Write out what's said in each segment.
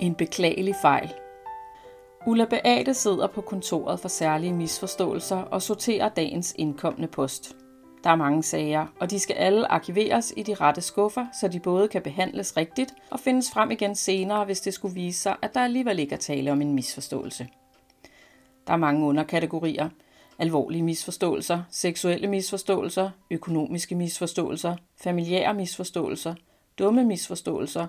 En beklagelig fejl. Ulla Beate sidder på kontoret for særlige misforståelser og sorterer dagens indkommende post. Der er mange sager, og de skal alle arkiveres i de rette skuffer, så de både kan behandles rigtigt og findes frem igen senere, hvis det skulle vise sig, at der alligevel ikke er tale om en misforståelse. Der er mange underkategorier. Alvorlige misforståelser, seksuelle misforståelser, økonomiske misforståelser, familiære misforståelser, dumme misforståelser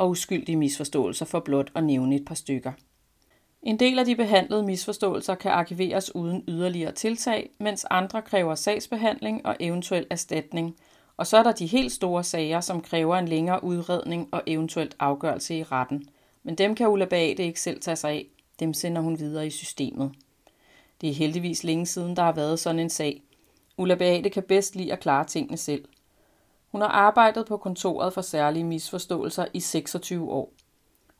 og uskyldige misforståelser for blot at nævne et par stykker. En del af de behandlede misforståelser kan arkiveres uden yderligere tiltag, mens andre kræver sagsbehandling og eventuel erstatning. Og så er der de helt store sager, som kræver en længere udredning og eventuelt afgørelse i retten. Men dem kan Ulla Bate ikke selv tage sig af. Dem sender hun videre i systemet. Det er heldigvis længe siden, der har været sådan en sag. Ulla Beate kan bedst lide at klare tingene selv. Hun har arbejdet på kontoret for særlige misforståelser i 26 år.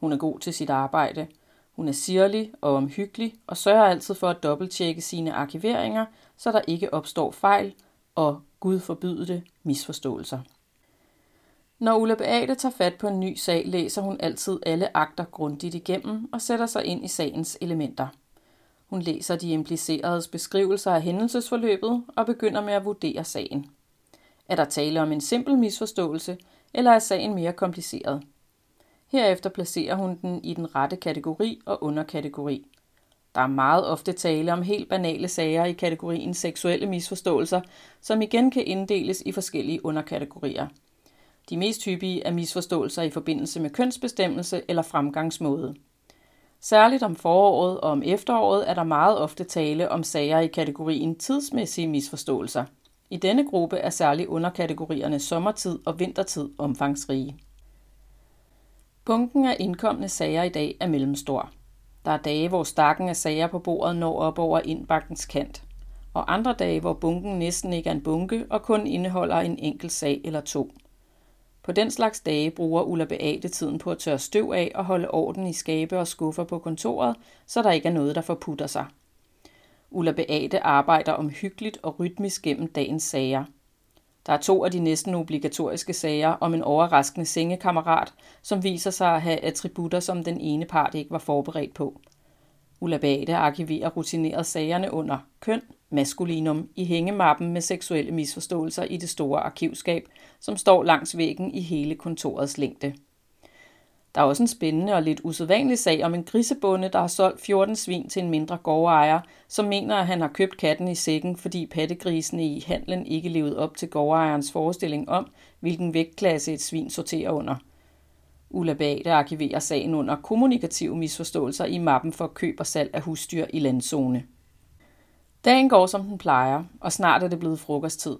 Hun er god til sit arbejde – hun er sirlig og omhyggelig og sørger altid for at dobbelttjekke sine arkiveringer, så der ikke opstår fejl og, Gud forbyde det, misforståelser. Når Ulla Beate tager fat på en ny sag, læser hun altid alle akter grundigt igennem og sætter sig ind i sagens elementer. Hun læser de impliceredes beskrivelser af hændelsesforløbet og begynder med at vurdere sagen. Er der tale om en simpel misforståelse, eller er sagen mere kompliceret? Herefter placerer hun den i den rette kategori og underkategori. Der er meget ofte tale om helt banale sager i kategorien seksuelle misforståelser, som igen kan inddeles i forskellige underkategorier. De mest hyppige er misforståelser i forbindelse med kønsbestemmelse eller fremgangsmåde. Særligt om foråret og om efteråret er der meget ofte tale om sager i kategorien tidsmæssige misforståelser. I denne gruppe er særligt underkategorierne sommertid og vintertid omfangsrige. Bunken af indkommende sager i dag er mellemstor. Der er dage, hvor stakken af sager på bordet når op over indbakkens kant, og andre dage, hvor bunken næsten ikke er en bunke og kun indeholder en enkelt sag eller to. På den slags dage bruger Ulla Beate tiden på at tørre støv af og holde orden i skabe og skuffer på kontoret, så der ikke er noget, der forputter sig. Ulla Beate arbejder omhyggeligt og rytmisk gennem dagens sager – der er to af de næsten obligatoriske sager om en overraskende sengekammerat, som viser sig at have attributter, som den ene part ikke var forberedt på. Ulla Beate arkiverer rutineret sagerne under køn, maskulinum i hængemappen med seksuelle misforståelser i det store arkivskab, som står langs væggen i hele kontorets længde. Der er også en spændende og lidt usædvanlig sag om en grisebonde, der har solgt 14 svin til en mindre gårdejer, som mener, at han har købt katten i sækken, fordi pattegrisene i handlen ikke levede op til gårdejerens forestilling om, hvilken vægtklasse et svin sorterer under. Ulla Bade arkiverer sagen under kommunikative misforståelser i mappen for køb og salg af husdyr i landzone. Dagen går som den plejer, og snart er det blevet frokosttid.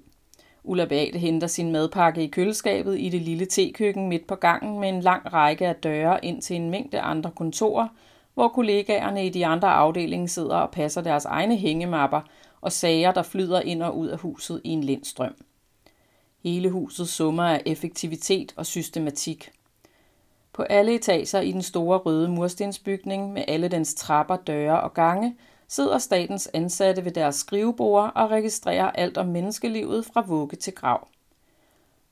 Ulla Beate henter sin madpakke i køleskabet i det lille tekøkken midt på gangen med en lang række af døre ind til en mængde andre kontorer, hvor kollegaerne i de andre afdelinger sidder og passer deres egne hængemapper og sager, der flyder ind og ud af huset i en lindstrøm. Hele huset summer af effektivitet og systematik. På alle etager i den store røde murstensbygning med alle dens trapper, døre og gange – sidder statens ansatte ved deres skrivebord og registrerer alt om menneskelivet fra vugge til grav.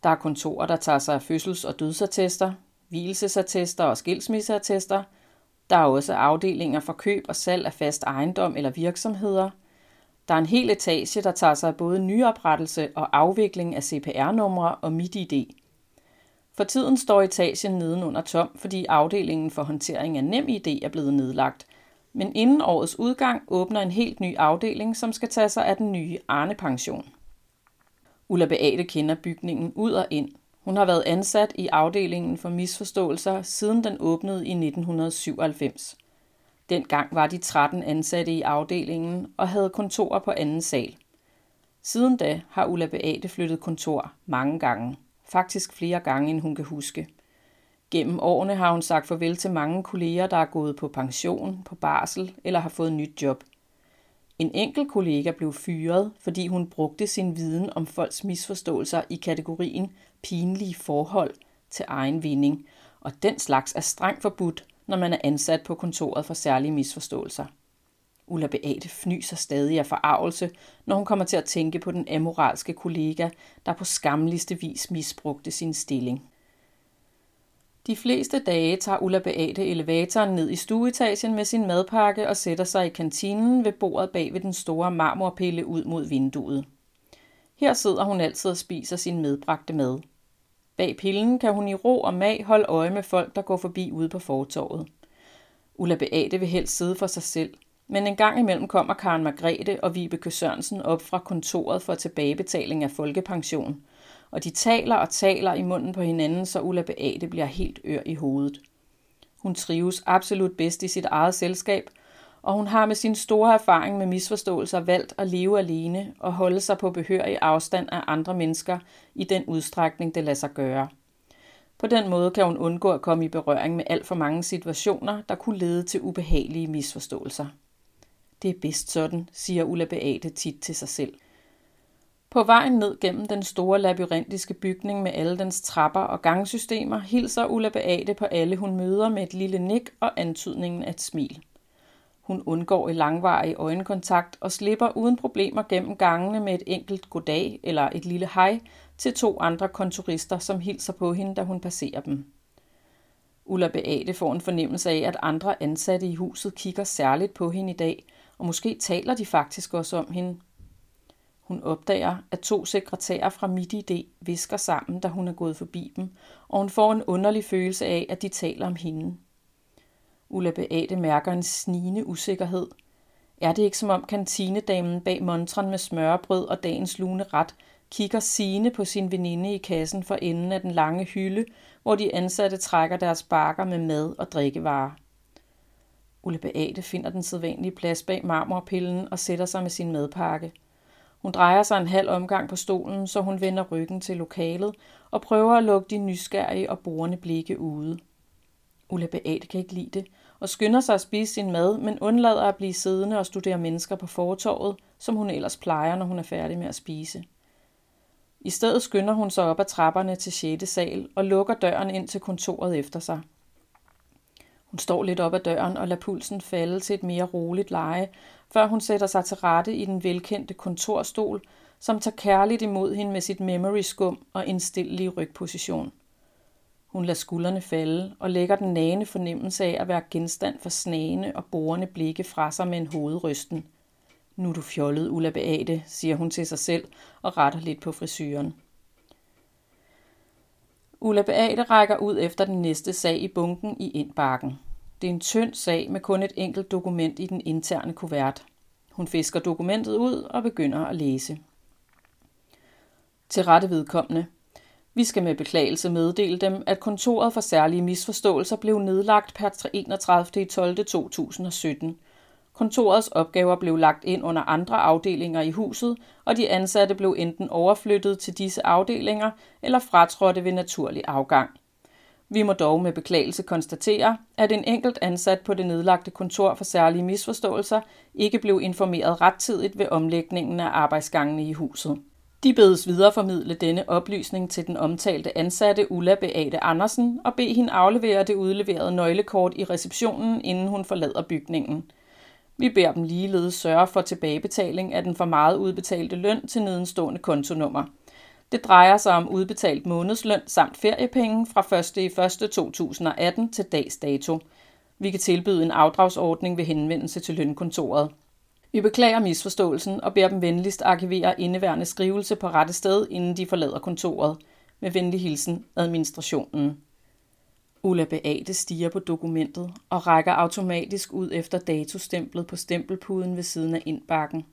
Der er kontorer, der tager sig af fødsels- og dødsattester, hvielsesattester og skilsmisseattester. Der er også afdelinger for køb og salg af fast ejendom eller virksomheder. Der er en hel etage, der tager sig af både nyoprettelse og afvikling af CPR-numre og MitID. For tiden står etagen nedenunder tom, fordi afdelingen for håndtering af NemID er blevet nedlagt – men inden årets udgang åbner en helt ny afdeling, som skal tage sig af den nye Arne-pension. Ulla Beate kender bygningen ud og ind. Hun har været ansat i afdelingen for misforståelser, siden den åbnede i 1997. Dengang var de 13 ansatte i afdelingen og havde kontorer på anden sal. Siden da har Ulla Beate flyttet kontor mange gange. Faktisk flere gange, end hun kan huske – Gennem årene har hun sagt farvel til mange kolleger, der er gået på pension, på barsel eller har fået nyt job. En enkelt kollega blev fyret, fordi hun brugte sin viden om folks misforståelser i kategorien pinlige forhold til egen vinding, og den slags er strengt forbudt, når man er ansat på kontoret for særlige misforståelser. Ulla Beate fnyser stadig af forarvelse, når hun kommer til at tænke på den amoralske kollega, der på skamligste vis misbrugte sin stilling. De fleste dage tager Ulla Beate elevatoren ned i stueetagen med sin madpakke og sætter sig i kantinen ved bordet bag ved den store marmorpille ud mod vinduet. Her sidder hun altid og spiser sin medbragte mad. Bag pillen kan hun i ro og mag holde øje med folk, der går forbi ude på fortorvet. Ulla Beate vil helst sidde for sig selv, men en gang imellem kommer Karen Margrethe og Vibeke Sørensen op fra kontoret for tilbagebetaling af folkepension, og de taler og taler i munden på hinanden, så Ulla Beate bliver helt ør i hovedet. Hun trives absolut bedst i sit eget selskab, og hun har med sin store erfaring med misforståelser valgt at leve alene og holde sig på behørig afstand af andre mennesker i den udstrækning, det lader sig gøre. På den måde kan hun undgå at komme i berøring med alt for mange situationer, der kunne lede til ubehagelige misforståelser. Det er bedst sådan, siger Ulla Beate tit til sig selv. På vejen ned gennem den store labyrintiske bygning med alle dens trapper og gangsystemer, hilser Ulla Beate på alle, hun møder med et lille nik og antydningen af et smil. Hun undgår i langvarig øjenkontakt og slipper uden problemer gennem gangene med et enkelt goddag eller et lille hej til to andre kontorister, som hilser på hende, da hun passerer dem. Ulla Beate får en fornemmelse af, at andre ansatte i huset kigger særligt på hende i dag, og måske taler de faktisk også om hende. Hun opdager, at to sekretærer fra MidID visker sammen, da hun er gået forbi dem, og hun får en underlig følelse af, at de taler om hende. Ulla Beate mærker en snigende usikkerhed. Er det ikke som om kantinedamen bag montren med smørbrød og dagens lune ret kigger sine på sin veninde i kassen for enden af den lange hylde, hvor de ansatte trækker deres bakker med mad og drikkevarer. Ulle Beate finder den sædvanlige plads bag marmorpillen og sætter sig med sin madpakke. Hun drejer sig en halv omgang på stolen, så hun vender ryggen til lokalet og prøver at lukke de nysgerrige og borende blikke ude. Ulla Beate kan ikke lide det, og skynder sig at spise sin mad, men undlader at blive siddende og studere mennesker på fortorvet, som hun ellers plejer, når hun er færdig med at spise. I stedet skynder hun sig op ad trapperne til 6. sal og lukker døren ind til kontoret efter sig. Hun står lidt op ad døren og lader pulsen falde til et mere roligt leje, før hun sætter sig til rette i den velkendte kontorstol, som tager kærligt imod hende med sit memory skum og indstillelige rygposition. Hun lader skuldrene falde og lægger den nagende fornemmelse af at være genstand for snagende og borende blikke fra sig med en hovedrysten. Nu er du fjollet, Ulla Beate, siger hun til sig selv og retter lidt på frisyren. Ulla Beate rækker ud efter den næste sag i bunken i indbakken. Det er en tynd sag med kun et enkelt dokument i den interne kuvert. Hun fisker dokumentet ud og begynder at læse. Til rette vedkommende – vi skal med beklagelse meddele dem, at kontoret for særlige misforståelser blev nedlagt per 31. 12. 2017. Kontorets opgaver blev lagt ind under andre afdelinger i huset, og de ansatte blev enten overflyttet til disse afdelinger eller fratrådte ved naturlig afgang. Vi må dog med beklagelse konstatere, at en enkelt ansat på det nedlagte kontor for særlige misforståelser ikke blev informeret rettidigt ved omlægningen af arbejdsgangene i huset. De bedes videreformidle denne oplysning til den omtalte ansatte Ulla Beate Andersen og bede hende aflevere det udleverede nøglekort i receptionen, inden hun forlader bygningen. Vi beder dem ligeledes sørge for tilbagebetaling af den for meget udbetalte løn til nedenstående kontonummer. Det drejer sig om udbetalt månedsløn samt feriepenge fra 1. i 1. 2018 til dags dato. Vi kan tilbyde en afdragsordning ved henvendelse til lønkontoret. Vi beklager misforståelsen og beder dem venligst arkivere indeværende skrivelse på rette sted, inden de forlader kontoret. Med venlig hilsen, administrationen. Ulla Beate stiger på dokumentet og rækker automatisk ud efter datostemplet på stempelpuden ved siden af indbakken.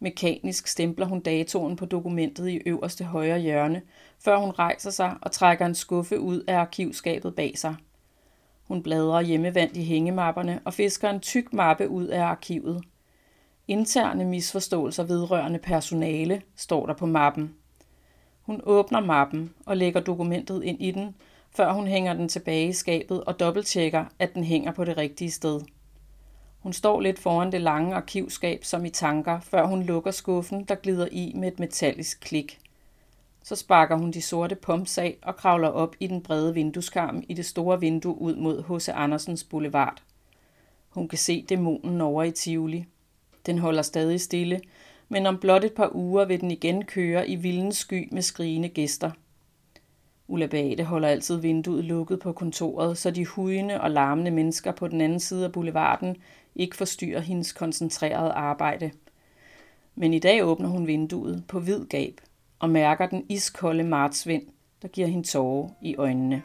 Mekanisk stempler hun datoen på dokumentet i øverste højre hjørne, før hun rejser sig og trækker en skuffe ud af arkivskabet bag sig. Hun bladrer hjemmevandt i hængemapperne og fisker en tyk mappe ud af arkivet – Interne misforståelser vedrørende personale står der på mappen. Hun åbner mappen og lægger dokumentet ind i den, før hun hænger den tilbage i skabet og dobbelttjekker, at den hænger på det rigtige sted. Hun står lidt foran det lange arkivskab som i tanker, før hun lukker skuffen, der glider i med et metallisk klik. Så sparker hun de sorte pumps af og kravler op i den brede vindueskarm i det store vindue ud mod H.C. Andersens Boulevard. Hun kan se dæmonen over i Tivoli. Den holder stadig stille, men om blot et par uger vil den igen køre i vildens sky med skrigende gæster. Ulla Beate holder altid vinduet lukket på kontoret, så de hujende og larmende mennesker på den anden side af boulevarden ikke forstyrrer hendes koncentrerede arbejde. Men i dag åbner hun vinduet på vid gab og mærker den iskolde martsvind, der giver hende tårer i øjnene.